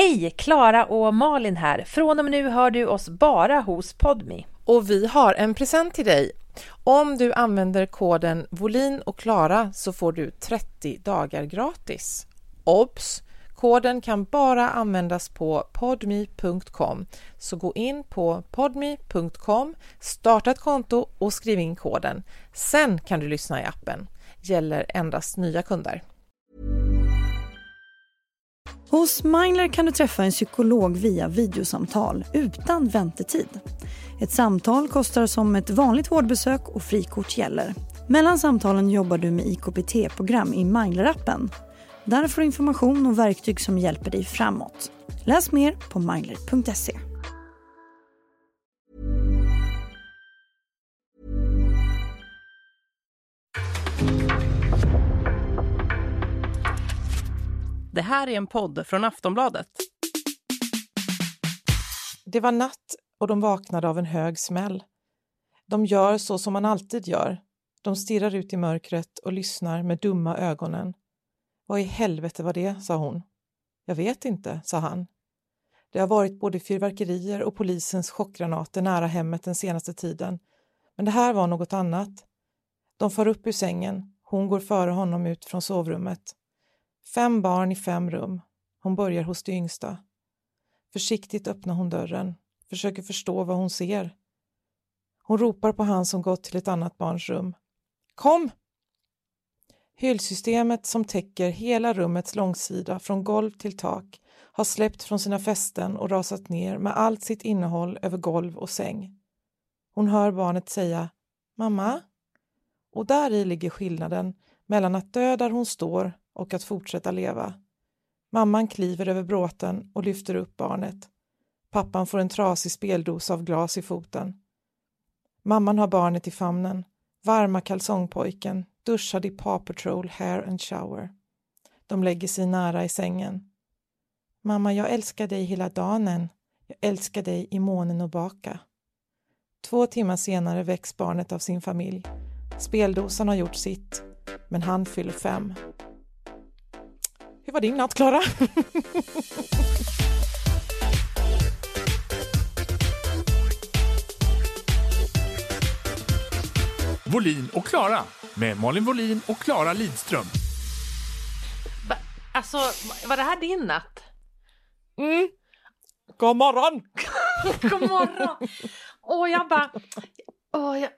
Hej! Klara och Malin här. Från och med nu hör du oss bara hos Podmi. Och vi har en present till dig. Om du använder koden Volin och Klara så får du 30 dagar gratis. Obs! Koden kan bara användas på podme.com. Så gå in på podme.com, starta ett konto och skriv in koden. Sen kan du lyssna i appen. Gäller endast nya kunder. Hos Mindler kan du träffa en psykolog via videosamtal utan väntetid. Ett samtal kostar som ett vanligt vårdbesök och frikort gäller. Mellan samtalen jobbar du med IKPT-program i Mindler-appen. Där får du information och verktyg som hjälper dig framåt. Läs mer på mindler.se. Det här är en podd från Aftonbladet. Det var natt och de vaknade av en hög smäll. De gör så som man alltid gör. De stirrar ut i mörkret och lyssnar med dumma ögonen. Vad i helvete var det, sa hon. Jag vet inte, sa han. Det har varit både fyrverkerier och polisens chockgranater nära hemmet den senaste tiden. Men det här var något annat. De far upp ur sängen. Hon går före honom ut från sovrummet. Fem barn i fem rum. Hon börjar hos det yngsta. Försiktigt öppnar hon dörren, försöker förstå vad hon ser. Hon ropar på han som gått till ett annat barns rum. Kom! Hyllsystemet som täcker hela rummets långsida från golv till tak har släppt från sina fästen och rasat ner med allt sitt innehåll över golv och säng. Hon hör barnet säga Mamma? Och där i ligger skillnaden mellan att dö där hon står och att fortsätta leva. Mamman kliver över bråten och lyfter upp barnet. Pappan får en trasig speldos av glas i foten. Mamman har barnet i famnen, varma kalsongpojken, duschad i Paw Patrol Hair and Shower. De lägger sig nära i sängen. Mamma, jag älskar dig hela dagen. Jag älskar dig i månen och baka. Två timmar senare väcks barnet av sin familj. Speldosan har gjort sitt, men han fyller fem. Hur var din natt, Klara? Volin och Klara med Malin Volin och Klara Lidström. Va, alltså, var det här din natt? Mm. God morgon! God morgon! Åh, jag bara... Åh, jag,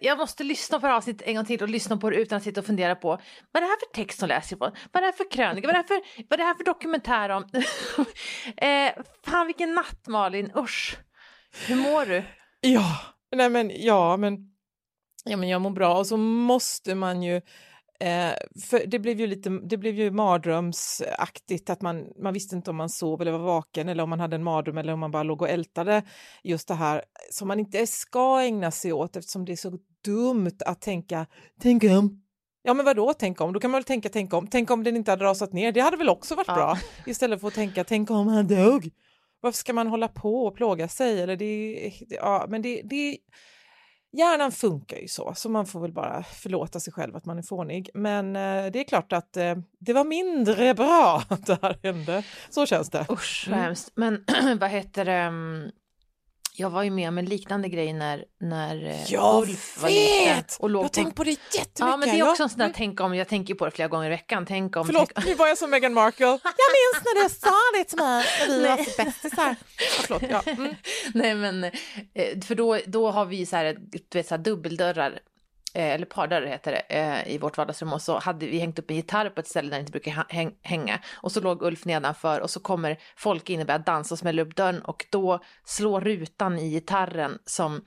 jag, måste lyssna på det avsnittet en gång till och lyssna på det utan att sitta och fundera på vad är det här för text som läser på? Vad är det här för krönika? Vad är det här för, vad är det här för dokumentär om? eh, fan vilken natt Malin, usch! Hur mår du? Ja, nej men ja, men, ja, men jag mår bra och så måste man ju Eh, för det blev ju lite, det blev ju mardrömsaktigt att man, man visste inte om man sov eller var vaken eller om man hade en mardröm eller om man bara låg och ältade just det här som man inte ska ägna sig åt eftersom det är så dumt att tänka, tänk om. Ja men vadå tänk om? Då kan man väl tänka tänk om, tänk om den inte hade rasat ner, det hade väl också varit ja. bra istället för att tänka tänk om han dog. Varför ska man hålla på och plåga sig? Eller det, ja, men det, det Hjärnan funkar ju så, så man får väl bara förlåta sig själv att man är fånig. Men eh, det är klart att eh, det var mindre bra att det här hände. Så känns det. Usch, vad mm. hemskt. Men vad heter det? Um, jag var ju med om en liknande grej när, när eh, Jag Ulf var liten. vet! Och Jag låg har på... tänkt på det jättemycket. Ja, men det är också en sån där Mm. tänk om, jag tänker på det flera gånger i veckan. Tänk om... Förlåt, Tänk... nu var jag som Meghan Markle. Jag minns när du sa det till mig när vi var Nej. bästisar. Ja, förlåt, ja. Mm. Nej, men eh, för då, då har vi så här, du vet, så här dubbeldörrar, Eh, eller pardörrar heter det, eh, i vårt vardagsrum. Och så hade vi hängt upp en gitarr på ett ställe där den inte brukar hänga. Och så låg Ulf nedanför och så kommer folk in och börjar dansa och smäller upp dörren. Och då slår rutan i gitarren som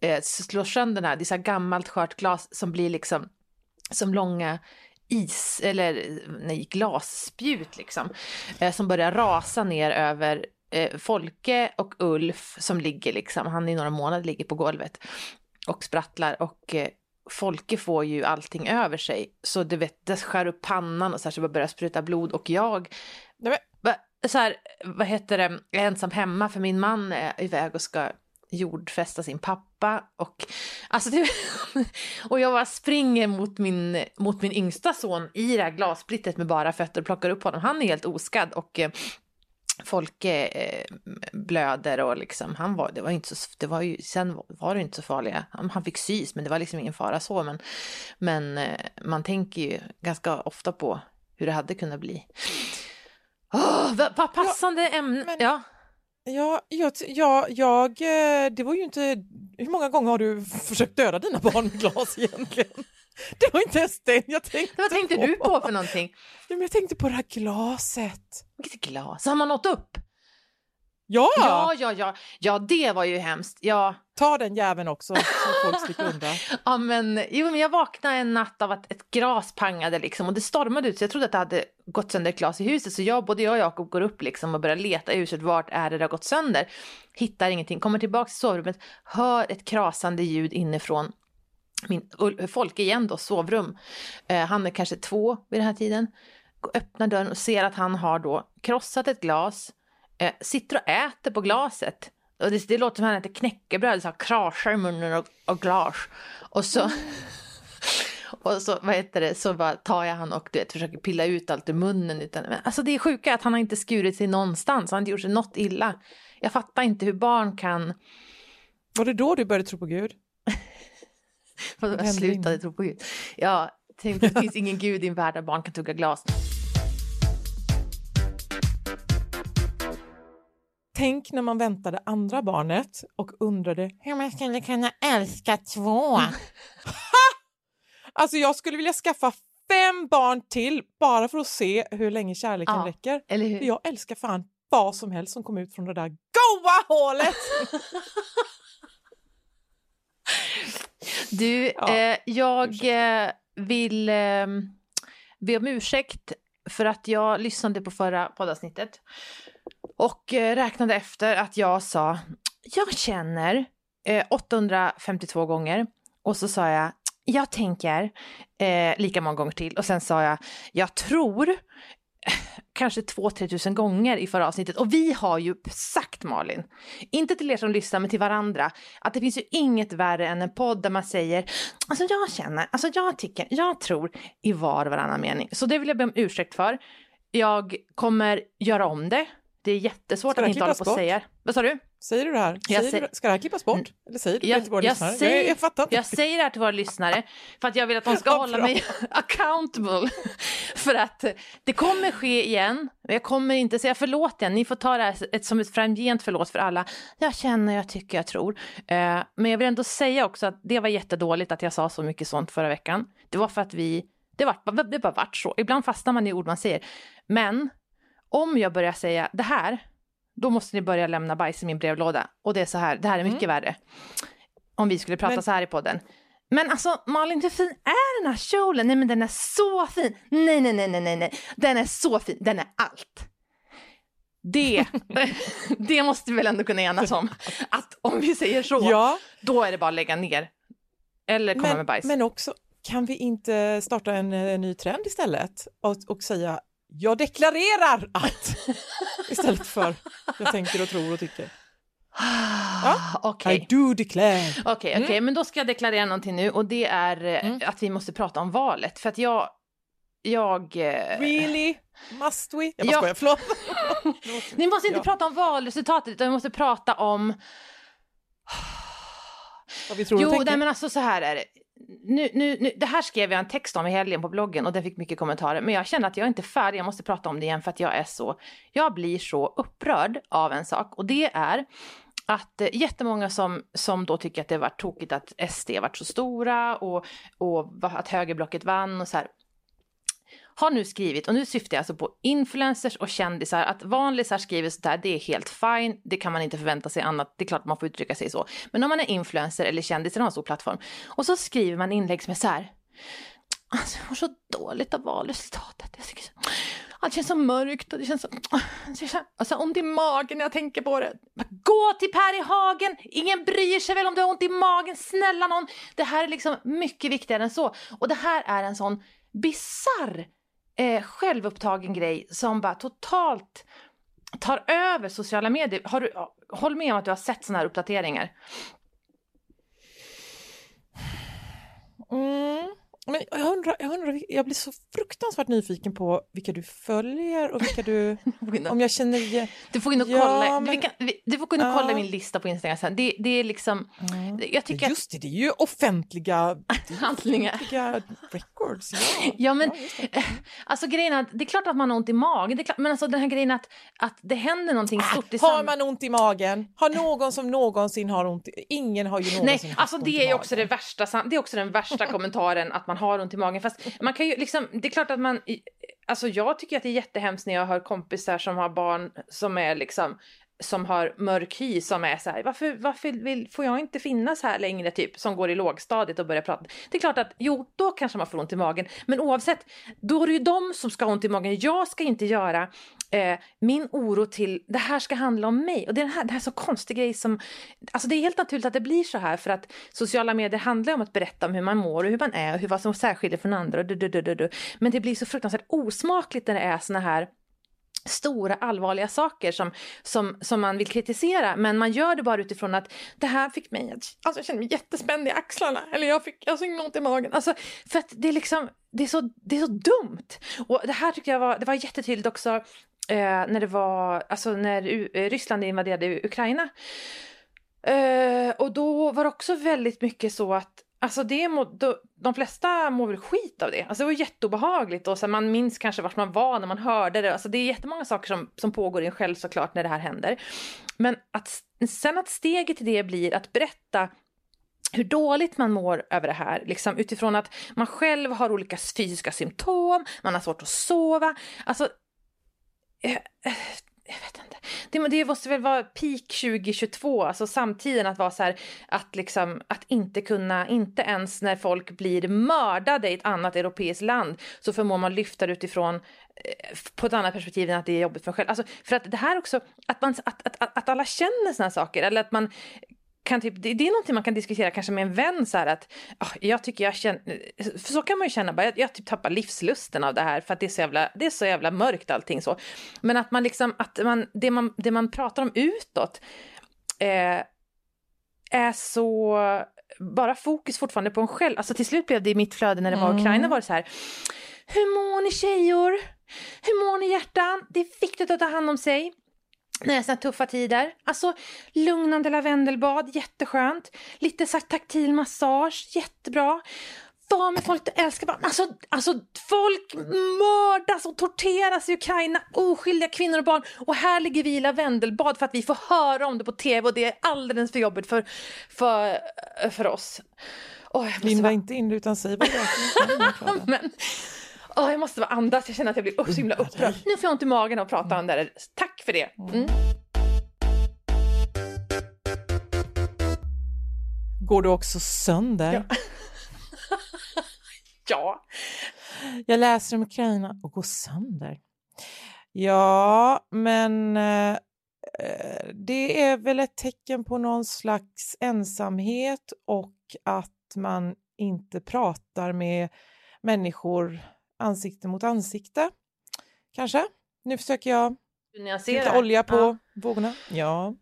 eh, slår sönder den här, det är så här gammalt skört glas som blir liksom som långa is eller nej, glasspjut liksom eh, som börjar rasa ner över eh, Folke och Ulf som ligger liksom, han i några månader ligger på golvet och sprattlar och eh, Folke får ju allting över sig. Så du vet, det skär upp pannan och så här så börjar spruta blod. Och jag Nej, så här, vad heter det, jag är ensam hemma för min man är iväg och ska jordfästa sin pappa. Och alltså det, och jag bara springer mot min, mot min yngsta son i det här glassplittret med bara fötter och plockar upp honom. Han är helt oskadd och Folke eh, blöder och liksom, han var, det var inte så, det var ju, sen var det inte så farliga, han, han fick sys men det var liksom ingen fara så men, men eh, man tänker ju ganska ofta på hur det hade kunnat bli. Åh, vad, vad passande ämne, men- ja. Ja, jag, ja, jag, eh, det var ju inte... Hur många gånger har du försökt döda dina barn med glas egentligen? Det var inte ens det jag tänkte Vad tänkte på. du på för någonting? Ja, men jag tänkte på det här glaset. Vilket glas? Har man nått upp? Ja! Ja, ja, ja. Ja, det var ju hemskt. Ja, Ta den jäveln också så folk slipper undan. ja men, jo, men jag vaknade en natt av att ett glas pangade liksom och det stormade ut så jag trodde att det hade gått sönder ett glas i huset så jag, både jag och Jakob går upp liksom och börjar leta i huset vart är det det har gått sönder. Hittar ingenting, kommer tillbaka till sovrummet, hör ett krasande ljud inifrån min folk Folke igen då, sovrum. Eh, han är kanske två vid den här tiden. Öppnar dörren och ser att han har då krossat ett glas, eh, sitter och äter på glaset. Och det, det låter som att han äter knäckebröd, så här, krasar i munnen och, och glas. Och så, och så, vad heter det, så bara tar jag han och du vet, försöker pilla ut allt ur munnen. Utan, men, alltså det är sjuka att han har inte skurit sig någonstans, han har inte gjort sig något illa. Jag fattar inte hur barn kan Var det då du började tro på Gud? Jag slutade tro på Gud. Jag tänkte att det finns ingen gud i en värld där barn kan tugga glas. Tänk när man väntade andra barnet och undrade hur man skulle kunna älska två. alltså jag skulle vilja skaffa fem barn till bara för att se hur länge kärleken Ja. räcker. Eller hur? Jag älskar fan vad som helst som kom ut från det där goa hålet. Du, Ja, eh, jag eh, vill eh, be om ursäkt för att jag lyssnade på förra poddavsnittet och eh, räknade efter att jag sa jag känner eh, 852 gånger och så sa jag jag tänker eh, lika många gånger till. Och sen sa jag jag tror kanske 2-3 tusen gånger i förra avsnittet. Och vi har ju sagt Malin, inte till er som lyssnar men till varandra, att det finns ju inget värre än en podd där man säger alltså jag känner, alltså jag tycker, jag tror i var och varannan mening. Så det vill jag be om ursäkt för. Jag kommer göra om det. Det är jättesvårt Ska att inte hålla på och säga. Vad sa du? Säger du det här? Jag Säger säger- du, ska det här klippas bort? Eller säger du Jag- det till våra jag lyssnare? säger- jag, jag fattar inte. Jag säger det här till våra lyssnare för att jag vill att de ska hålla mig accountable. för att det kommer ske igen. Jag kommer inte säga förlåt igen. Ni får ta det här som ett framgent förlåt för alla. Jag känner, jag tycker, jag tror. Eh, men jag vill ändå säga också att det var jättedåligt att jag sa så mycket sånt förra veckan. Det var för att vi, det, var, det bara vart så. Ibland fastnar man i ord man säger. Men om jag börjar säga det här, då måste ni börja lämna bajs i min brevlåda. Och det är så här, det här är mycket värre. Om vi skulle prata Men- så här i podden. Men alltså Malin, hur fin är den här kjolen? Nej men den är så fin! Nej, nej, nej, nej, nej, nej. Den är så fin, den är allt. Det, det måste vi väl ändå kunna enas om. Att om vi säger så, Ja, då är det bara att lägga ner. Eller komma med men, bajs. men också, kan vi inte starta en, eh, ny trend istället och, och säga jag deklarerar att istället för jag tänker och tror och tycker. Ah, Okej. I do declare. Okej, okej, men då ska jag deklarera någonting nu och det är eh, Mm. att vi måste prata om valet. För att jag... Jag... eh, Really? Must we? Jag bara Ja. skojar, förlåt. Ni måste inte Ja. prata om valresultatet utan vi måste prata om Vad vi tror Jo, nej, men alltså så här är det. Nu, nu, nu, det här skrev jag en text om i helgen på bloggen och den fick mycket kommentarer. Men jag känner att jag är inte färdig, jag måste prata om det igen för att jag är så, jag blir så upprörd av en sak och det är att eh, jättemånga som, som då tycker att det var tokigt att SD varit så stora och, och att högerblocket vann och så här har nu skrivit, och nu syftar jag alltså på influencers och kändisar, att vanlisar skriver sådär, det är helt fine, det kan man inte förvänta sig annat, det är klart man får uttrycka sig så. Men om man är influencer eller kändis eller har en stor plattform, och så skriver man inlägg som är så här, alltså jag mår så dåligt av valresultatet, jag tycker så, allt känns så mörkt och det känns så, alltså, det känns alltså, ont i magen när jag tänker på det. Gå till Per i Hagen, ingen bryr sig väl om du har ont i magen, snälla någon. Det här är liksom mycket viktigare än så. Och det här är en sån bizarr eh, självupptagen grej som bara totalt tar över sociala medier. Har du, håll med om att du har sett sådana här uppdateringar. Mm. Men jag undrar, jag undrar, jag blir så fruktansvärt nyfiken på vilka du följer och vilka du, om jag känner igen. Du får gå in och Ja, kolla, men- kan, du får Ja. kolla min lista på Instagram sen. Det, det är liksom, jag tycker Just det, det är ju offentliga, handlingar. offentliga records. Ja, Ja men, det. alltså grejen är att det är klart att man har ont i magen, klart, men alltså den här grejen att, att det händer någonting stort i Ah, Har man ont i magen? Har någon som någonsin har ont i... Ingen har ju någonsin Nej, alltså det är ju också det värsta, det är också den värsta kommentaren att man har ont i magen. Fast man kan ju liksom, det är klart att man, alltså jag tycker att det är jättehemskt när jag hör kompisar som har barn som är liksom som har mörk hy som är så här, varför, varför vill, får jag inte finnas här längre typ, som går i lågstadiet och börjar prata. Det är klart att jo, då kanske man får ont i magen, men oavsett, då är det ju de som ska ha ont i magen. Jag ska inte göra eh, min oro till, det här ska handla om mig. Och det är den här, det här är så konstig grej som, alltså det är helt naturligt att det blir så här för att sociala medier handlar om att berätta om hur man mår och hur man är och hur, vad som särskiljer från andra. Och du, du, du, du, du. Men det blir så fruktansvärt osmakligt när det är såna här stora allvarliga saker som, som, som man vill kritisera men man gör det bara utifrån att det här fick mig att alltså jag mig jättespänd i axlarna eller jag fick alltså ont i magen. Alltså, för att det är liksom, det är så, det är så dumt. Och det här tycker jag var, det var jättetydligt också eh, när det var, alltså när U- eh, Ryssland invaderade Ukraina. Eh, och då var det också väldigt mycket så att Alltså det må, då, de flesta mår väl skit av det. Alltså det var jätteobehagligt och så här, man minns kanske vart man var när man hörde det. Alltså det är jättemånga saker som, som pågår i en själv såklart när det här händer. Men att, sen att steget till det blir att berätta hur dåligt man mår över det här, liksom utifrån att man själv har olika fysiska symptom, man har svårt att sova. Alltså, eh, eh, jag vet inte. Det, det måste väl vara peak 2022, alltså samtiden att vara så här, att liksom, att inte kunna, inte ens när folk blir mördade i ett annat europeiskt land, så förmår man lyfta det utifrån eh, på ett annat perspektiv än att det är jobbigt för en själv. Alltså, för att det här också, att, man, att, att, att, att alla känner såna här saker, eller att man kan typ, det, det är någonting man kan diskutera kanske med en vän så här att ah, jag tycker jag känner, för så kan man ju känna bara, jag, jag typ tappar livslusten av det här för att det är så jävla, det är så jävla mörkt allting så. Men att man liksom, att man, det man, det man pratar om utåt eh, är så, bara fokus fortfarande på en själv. Alltså till slut blev det i mitt flöde när det var Mm. Ukraina var det så här, hur mår ni tjejor? Hur mår ni hjärtan? Det är viktigt att ta hand om sig när det är tuffa tider. Alltså lugnande lavendelbad, jätteskönt. Lite så taktil massage, jättebra. Var med folk du älskar. Bara- Alltså, alltså folk mördas och torteras i Ukraina. Oskyldiga kvinnor och barn. Och här ligger vi i lavendelbad för att vi får höra om det på tv och det är alldeles för jobbigt för, för, för oss. Linda inte in utan säg vad är. men, åh, jag måste vara andas, jag känner att jag blir så himla upprörd. Nu får jag ont i magen och prata om det här. Tack för det. Mm. Går du också sönder? Ja. Ja. Jag läser om Ukraina och går sönder. Ja, men eh, det är väl ett tecken på någon slags ensamhet och att man inte pratar med människor ansikte mot ansikte. Kanske. Nu försöker jag Du lite olja på Ja. vågorna. Ja,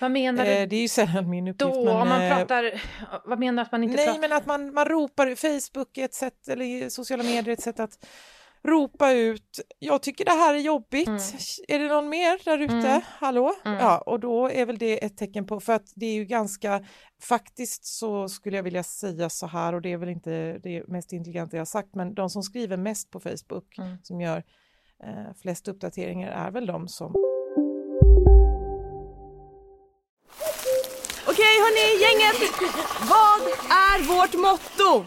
Vad menar du eh, det är ju sällan min uppgift. då? men, om man eh, pratar... Vad menar du att man inte Nej, pratar? men att man, man ropar, Facebook är ett sätt, eller sociala medier är ett sätt att ropa ut, jag tycker det här är jobbigt, Mm. är det någon mer där ute? Mm. Hallå? Mm. Ja, och då är väl det ett tecken på, för att det är ju ganska, faktiskt så skulle jag vilja säga så här och det är väl inte det mest intelligenta jag har sagt, men de som skriver mest på Facebook, Mm. som gör eh, flest uppdateringar är väl de som Okej hörni, gänget! Vad är vårt motto?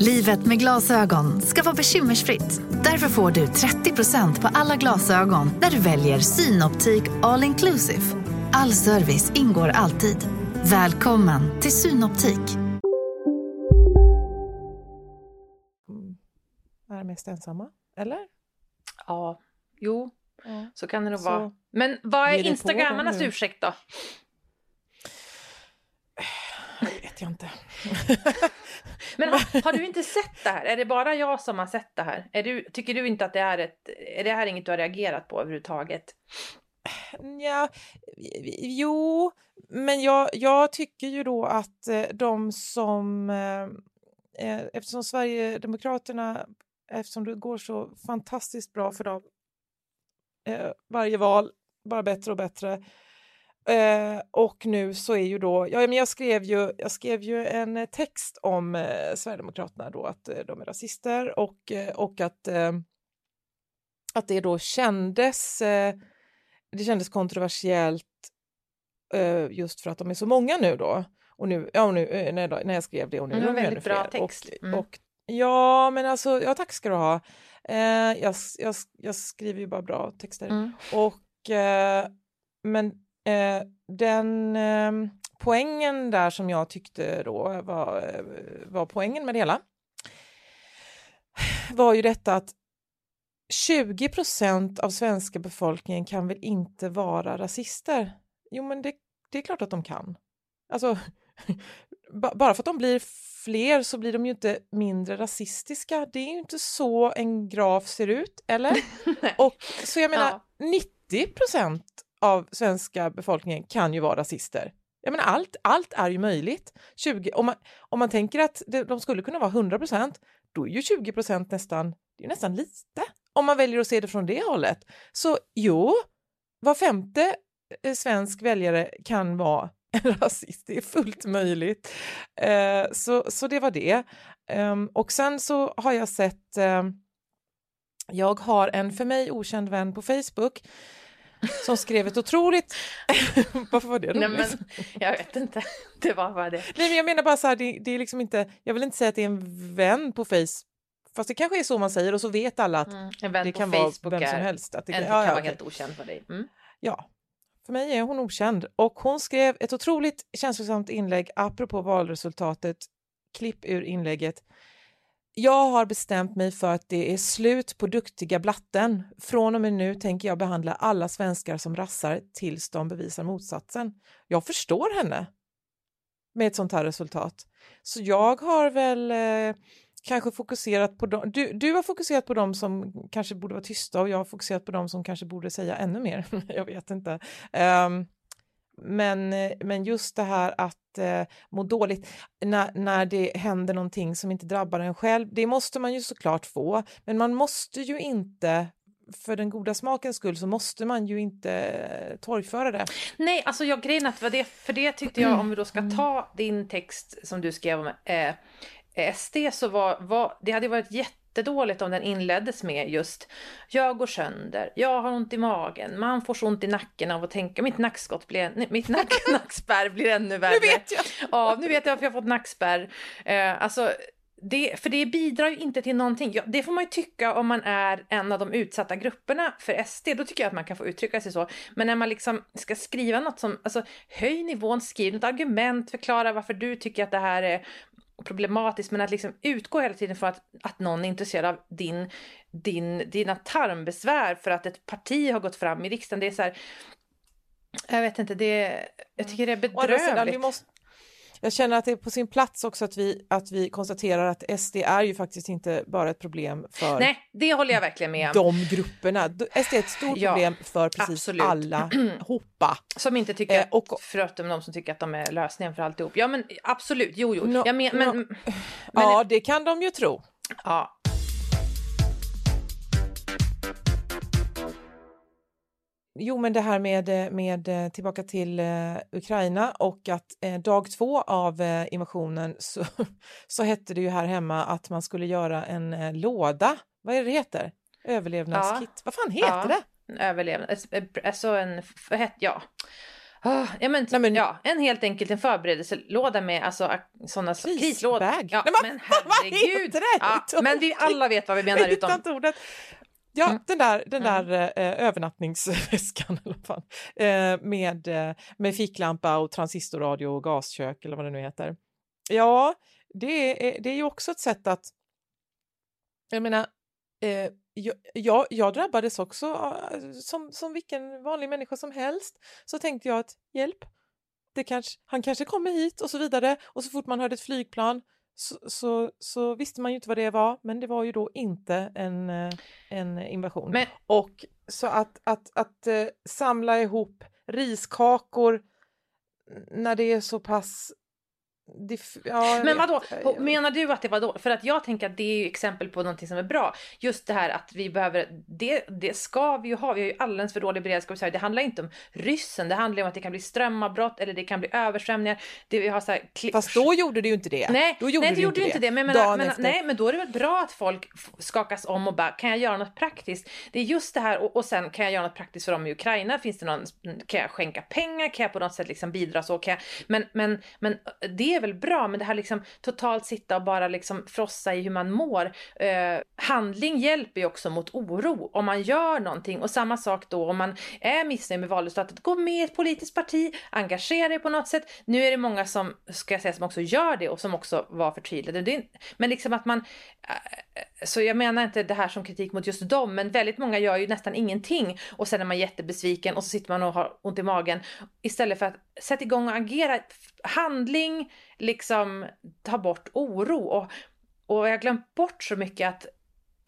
Livet med glasögon ska vara bekymmersfritt. Därför får du 30% på alla glasögon när du väljer Synoptik All Inclusive. All service ingår alltid. Välkommen till Synoptik. är mest ensamma, eller? Ja, jo, Ja. så kan det nog Så vara. Men vad är instagrammarnas ursäkt då? Vet jag inte. Men har, har du inte sett det här? Är det bara jag som har sett det här? Är du, tycker du inte att det är ett... Är det här inget du har reagerat på överhuvudtaget? Ja, jo, men jag, jag tycker ju då att eh, de som, eh, eh, eftersom Sverigedemokraterna, eftersom det går så fantastiskt bra för dem eh, varje val, bara bättre och bättre. Eh, och nu så är ju då, ja men jag skrev ju, jag skrev ju en eh, text om eh, Sverigedemokraterna då att eh, de är rasister och, eh, och att, att det då kändes det kändes kontroversiellt just för att de är så många nu då. Och nu, ja, och nu när, när jag skrev det och nu Mm, är de väldigt bra fler. text. Och, Mm. och, ja, men alltså, ja tack ska du ha. Eh, jag, jag, jag skriver ju bara bra texter. Mm. Och, men eh, den eh, poängen där som jag tyckte då var, eh, var poängen med det hela var ju detta att 20 procent av svenska befolkningen kan väl inte vara rasister? Jo, men det, det är klart att de kan. Alltså, ba- bara för att de blir fler så blir de ju inte mindre rasistiska. Det är ju inte så en graf ser ut, eller? Och så jag menar, 90 procent av svenska befolkningen kan ju vara rasister. Jag menar, allt, allt är ju möjligt. 20, om, man, om man tänker att det, de skulle kunna vara 100 procent, då är ju 20 procent nästan, det är nästan lite. Om man väljer att se det från det hållet. Så jo, var femte eh, svensk väljare kan vara en rasist. Det är fullt möjligt. Eh, så, så det var det. Eh, och sen så har jag sett, eh, jag har en för mig okänd vän på Facebook som skrev ett otroligt... Varför var det roligt? Nej, men, jag vet inte. Det var bara det. Nej, men jag menar bara så här, det, det är liksom inte, jag vill inte säga att det är en vän på Facebook, fast det kanske är så man säger och så vet alla att Mm. Det kan Facebook vara vem som helst. Att det kan, kan ja, ja, vara okej. helt okänd för dig. Mm. Ja, för mig är hon okänd och hon skrev ett otroligt känslosamt inlägg apropå valresultatet. Klipp ur inlägget. Jag har bestämt mig för att det är slut på duktiga blatten. Från och med nu tänker jag behandla alla svenskar som rassar tills de bevisar motsatsen. Jag förstår henne med ett sånt här resultat. Så jag har väl eh, kanske fokuserat på dem. Du, du har fokuserat på dem som kanske borde vara tysta och jag har fokuserat på dem som kanske borde säga ännu mer. jag vet inte. Um, men, eh, men just det här att eh, må dåligt när, när det händer någonting som inte drabbar en själv, det måste man ju såklart få. Men man måste ju inte, för den goda smakens skull, så måste man ju inte eh, torgföra det. Nej, alltså jag grejen att det, för det tyckte jag, om vi då ska ta din text som du skrev om eh, SD, så var, var det hade varit jättedåligt om den inleddes med just jag går sönder, jag har ont i magen, man får så ont i nacken av att tänka, mitt nackskott blir, nej, mitt nack, nackspärr blir ännu värre. Nu vet jag! Ja, nu vet jag varför jag fått nackspärr. Eh, alltså, det, för det bidrar ju inte till någonting. Ja, det får man ju tycka om man är en av de utsatta grupperna för SD. Då tycker jag att man kan få uttrycka sig så. Men när man liksom ska skriva något som, alltså höj nivån, skriv något argument, förklara varför du tycker att det här är problematiskt, men att liksom utgå hela tiden från att, att någon är intresserad av din, din, dina tarmbesvär för att ett parti har gått fram i riksdagen. Det är så här, jag vet inte, det, jag tycker det är bedrövligt. Sidan, vi måste, jag känner att det är på sin plats också att vi, att vi konstaterar att SD är ju faktiskt inte bara ett problem för Nej, det håller jag verkligen med om. de grupperna. SD är ett stort Ja, problem för precis absolut. alla hoppa. Som inte tycker, Eh, och- förutom de som tycker att de är lösningen för alltihop. Ja men absolut, jo jo. Nå- jag men, men, nå- men, Ja, det kan de ju tro. ja. Jo, men det här med, eh, med eh, tillbaka till eh, Ukraina och att eh, dag två av eh, invasionen så, så hette det ju här hemma att man skulle göra en eh, låda. Vad är det det heter? Överlevnadskit. Vad fan heter ja. det? En Överlevnad, alltså en, ja. Ah, ja, men, Nej, men- ja, en helt enkelt en förberedelselåda med alltså sådana Krisbag. krislådor. Ja, Nej, men men vad herregud. Ja, men vi alla vet vad vi menar Jag utom... inte ordet. Ja, Mm. den där, den där eh, övernattningsväskan fan, eh, med, eh, med ficklampa och transistorradio och gaskök eller vad det nu heter. Ja, det är, det är ju också ett sätt att... Jag menar, eh, jag, jag, jag drabbades också eh, som, som vilken vanlig människa som helst. Så tänkte jag att hjälp, det kanske, han kanske kommer hit och så vidare. Och så fort man hörde ett flygplan så, så, så visste man ju inte vad det var, men det var ju då inte en, eh, en invasion. Men- Och så att, att, att eh, samla ihop riskakor när det är så pass... ja, Men vet. vadå, Jag- menar du att det var då? För att jag tänker att det är ju exempel på någonting som är bra. Just det här att vi behöver, det, det ska vi ju ha, vi har ju alldeles för dålig beredskap i Sverige. Det handlar inte om ryssen, det handlar om att det kan bli strömavbrott eller det kan bli översvämningar. Det, vi har så här, Fast då gjorde det ju inte det. Nej, då gjorde nej det det gjorde inte det. Men, menar, Dagen men, efter. nej, men då är det väl bra att folk skakas om och bara, kan jag göra något praktiskt? Det är just det här, och, och sen kan jag göra något praktiskt för dem i Ukraina? Finns det någon, kan jag skänka pengar? Kan jag på något sätt liksom bidra så? Kan jag, men, men, men det är väl bra, men det här liksom totalt sitta och bara liksom frossa i hur man mår. Eh, handling hjälper ju också mot oro om man gör någonting och samma sak då om man är missnöjd med valresultatet. Gå med i ett politiskt parti, engagera dig på något sätt. Nu är det många som, ska jag säga, som också gör det och som också var förtydligade. Men liksom att man, eh, så jag menar inte det här som kritik mot just dem, men väldigt många gör ju nästan ingenting och sen är man jättebesviken och så sitter man och har ont i magen istället för att Sätt igång och agera. Handling, liksom ta bort oro och, och jag har glömt bort så mycket att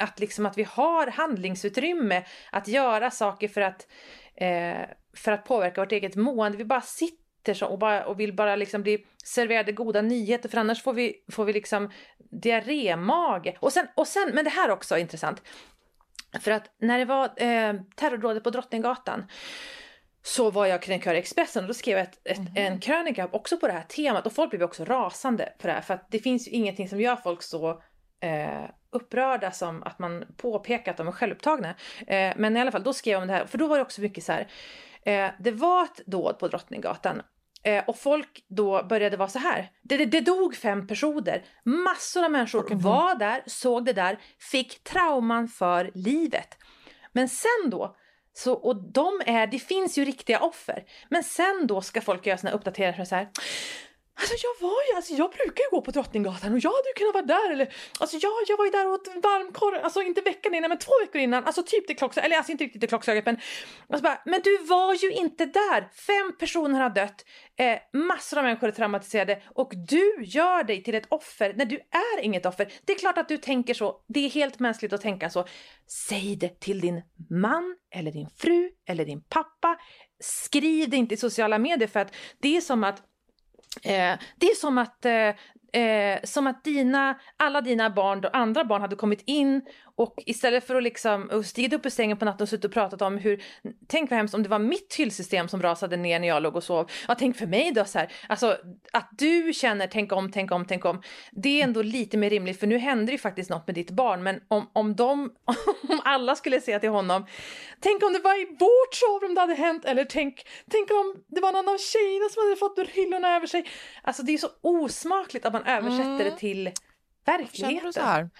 att, liksom att vi har handlingsutrymme att göra saker för att, eh, för att påverka vårt eget mående. Vi bara sitter så och, bara, och vill bara liksom bli serverade goda nyheter för annars får vi, får vi liksom diarrémage. Och sen, och sen, men det här också är intressant. För att när det var eh, terrordådet på Drottninggatan så var jag krönikör i Expressen och då skrev jag ett, ett, en krönika också på det här temat och folk blev också rasande på det här för att det finns ju ingenting som gör folk så eh, upprörda som att man påpekar att de är självupptagna. Eh, men i alla fall, då skrev jag om det här, för då var det också mycket så här. Eh, det var ett dåd på Drottninggatan eh, och folk då började vara så här. Det, det, det dog fem personer. Massor av människor var där, såg det där, fick trauman för livet. Men sen då, så, och de är, det finns ju riktiga offer. Men sen då ska folk göra sina uppdateringar så här. Alltså jag var ju, alltså jag brukar ju gå på Drottninggatan och jag hade ju kunnat vara där eller alltså jag, jag var ju där och åt varmkorv, alltså inte veckan innan men två veckor innan, alltså typ till klockslaget, eller alltså inte riktigt till klockslaget men alltså bara, men du var ju inte där! Fem personer har dött, eh, massor av människor är traumatiserade och du gör dig till ett offer när du är inget offer. Det är klart att du tänker så, det är helt mänskligt att tänka så. Säg det till din man eller din fru eller din pappa. Skriv det inte i sociala medier för att det är som att Eh, det är som att, eh, eh, som att dina, alla dina barn, och andra barn hade kommit in och istället för att liksom stigit upp ur sängen på natten och suttit och pratat om hur, tänk vad hemskt om det var mitt hyllsystem som rasade ner när jag låg och sov. Ja, tänk för mig då så här, alltså att du känner tänk om, tänk om, tänk om. Det är ändå lite mer rimligt för nu händer ju faktiskt något med ditt barn men om, om de, om alla skulle säga till honom, tänk om det var i vårt sovrum det hade hänt eller tänk, tänk om det var någon av tjejerna som hade fått hyllorna över sig. Alltså det är så osmakligt att man översätter det till verkligheten. Känner du så här?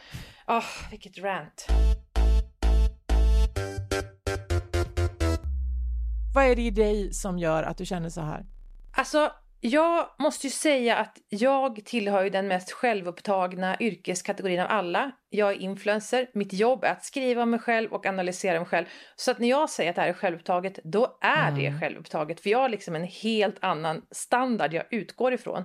Åh, vilket rant. Vad är det i dig som gör att du känner så här? Alltså, jag måste ju säga att jag tillhör ju den mest självupptagna yrkeskategorin av alla. Jag är influencer, mitt jobb är att skriva om mig själv och analysera mig själv. Så att när jag säger att det här är självupptaget, då är mm. det självupptaget. För jag har liksom en helt annan standard jag utgår ifrån.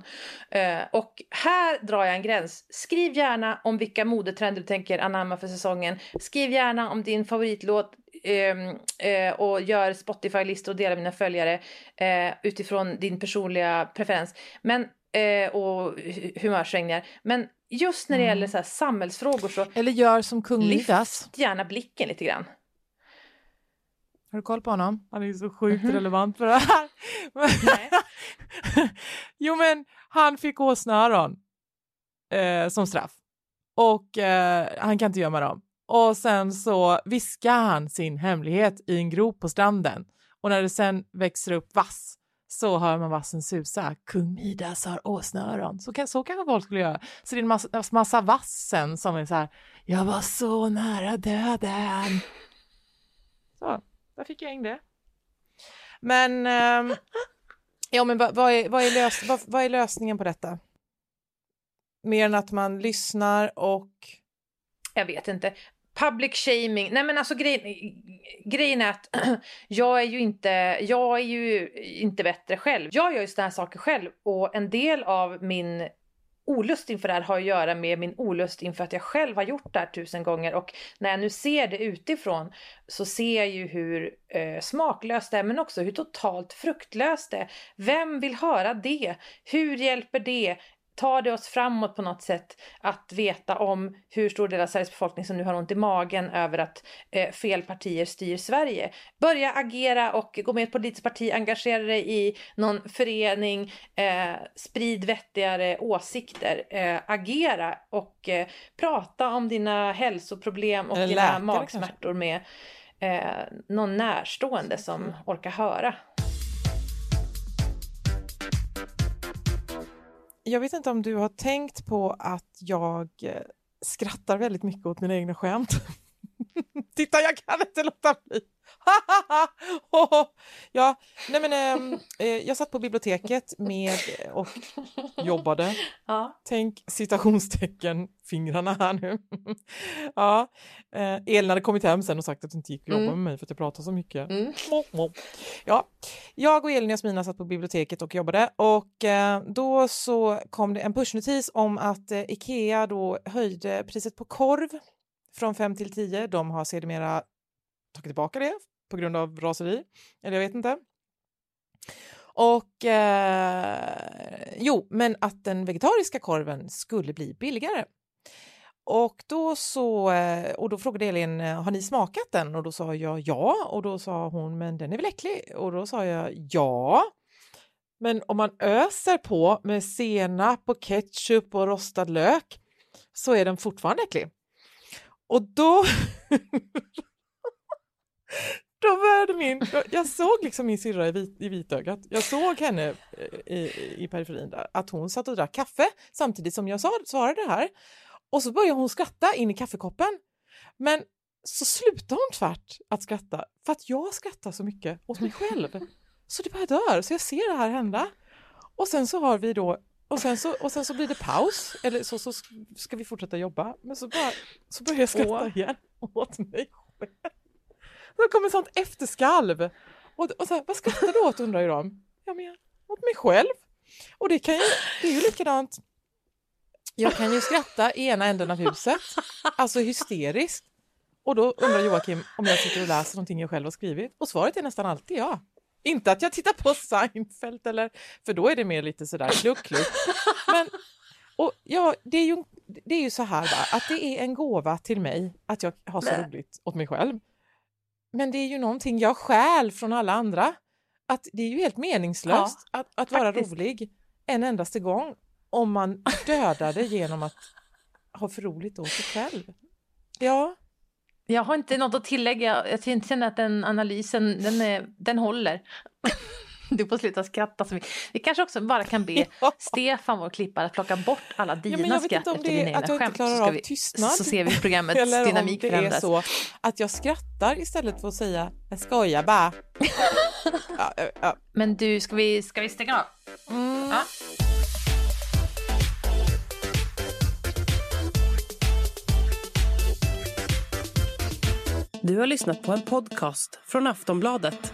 Uh, och här drar jag en gräns. Skriv gärna om vilka modetrender du tänker anamma för säsongen. Skriv gärna om din favoritlåt eh, och gör Spotify-listor och delar mina följare eh, utifrån din personliga preferens men, eh, och humörsvängningar. Men just när det mm. gäller så här samhällsfrågor så Eller gör som kung Midas. Lyft gärna blicken lite grann. Har du koll på honom? Han är ju så sjukt mm -hmm. relevant för det här. Nej. jo men han fick åsneöron eh, som straff. Och eh, han kan inte gömma dem. Och sen så viskar han sin hemlighet i en grop på stranden. Och när det sen växer upp vass så hör man vassen susa. Kung Midas har åsneöron. Så, kan, så kanske folk skulle göra. Så det är en massa, massa vass sen som är så här. Jag var så nära döden. Så, där fick jag in det. Men, eh, ja men vad, vad, är, vad, är lös, vad, vad är lösningen på detta? Mer än att man lyssnar och jag vet inte public shaming. Nej men alltså grejen, grejen är att jag är ju inte, jag är ju inte bättre själv. Jag gör ju sådana här saker själv och en del av min olust inför det här har att göra med min olust inför att jag själv har gjort det här tusen gånger och när jag nu ser det utifrån så ser jag ju hur eh, smaklöst det är men också hur totalt fruktlöst det är. Vem vill höra det? Hur hjälper det? Tar det oss framåt på något sätt att veta om hur stor del av Sveriges befolkning som nu har ont i magen över att eh, fel partier styr Sverige. Börja agera och gå med i ett politiskt parti, engagera dig i någon förening, eh, sprid vettigare åsikter, eh, agera och eh, prata om dina hälsoproblem och dina magsmärtor kanske. med eh, någon närstående som orkar höra. Jag vet inte om du har tänkt på att jag eh, skrattar väldigt mycket åt mina egna skämt. Titta, jag kan inte låta bli! ja, nej men ehm, eh, jag satt på biblioteket med och jobbade. Ja. Tänk citationstecken fingrarna här nu. ja, eh, Elin hade kommit hem sen och sagt att det inte gick att jobba mm. med mig för att jag pratar så mycket. Mm. Ja, jag och Elin och Jasmina satt på biblioteket och jobbade och eh, då så kom det en pushnotis om att eh, Ikea då höjde priset på korv från 5 till 10. De har sedermera tagit tillbaka det på grund av raseri, eller jag vet inte. Och eh, jo, men att den vegetariska korven skulle bli billigare. Och då så, eh, och då frågade Elin, eh, har ni smakat den? Och då sa jag ja, och då sa hon, men den är väl äcklig? Och då sa jag ja. Men om man öser på med senap och ketchup och rostad lök så är den fortfarande äcklig. Och då då började min, jag såg liksom min syrra i, vit, i vitögat. Jag såg henne eh, i, i periferin där, att hon satt och drack kaffe samtidigt som jag sa, svarade det här. Och så började hon skratta in i kaffekoppen. Men så slutade hon tvärt att skratta för att jag skrattar så mycket åt mig själv. Så det bara dör, så jag ser det här hända. Och sen så har vi då och sen så, och sen så blir det paus, eller så, så ska vi fortsätta jobba. Men så, bara, så börjar jag skratta igen åt mig själv. Det kommer sånt efterskalv. Och, och så här, vad skrattar du åt undrar ju de. Ja men åt mig själv. Och det, kan ju, det är ju likadant. Jag kan ju skratta i ena änden av huset, alltså hysteriskt. Och då undrar Joakim om jag sitter och läser någonting jag själv har skrivit. Och svaret är nästan alltid ja. Inte att jag tittar på Seinfeld eller, för då är det mer lite sådär kluck kluck. Men, och ja, det är ju, det är ju så här va, att det är en gåva till mig att jag har så roligt åt mig själv. Men det är ju någonting jag stjäl från alla andra. Att det är ju helt meningslöst ja, att, att vara rolig en endaste gång om man dödar det genom att ha för roligt åt sig själv. Ja. Jag har inte något att tillägga. Jag känner att den analysen, den, är, den håller. Du får sluta skratta så mycket. Vi kanske också bara kan be ja. Stefan, vår klippare, att plocka bort alla dina ja, skratt efter dina egna skämt. Så, vi, så ser vi programmets Eller dynamik förändras. Om det är så att jag skrattar istället för att säga jag skojar bara. ja, ja. Men du, ska vi, ska vi stänga av? Mm. Ja. Du har lyssnat på en podcast från Aftonbladet.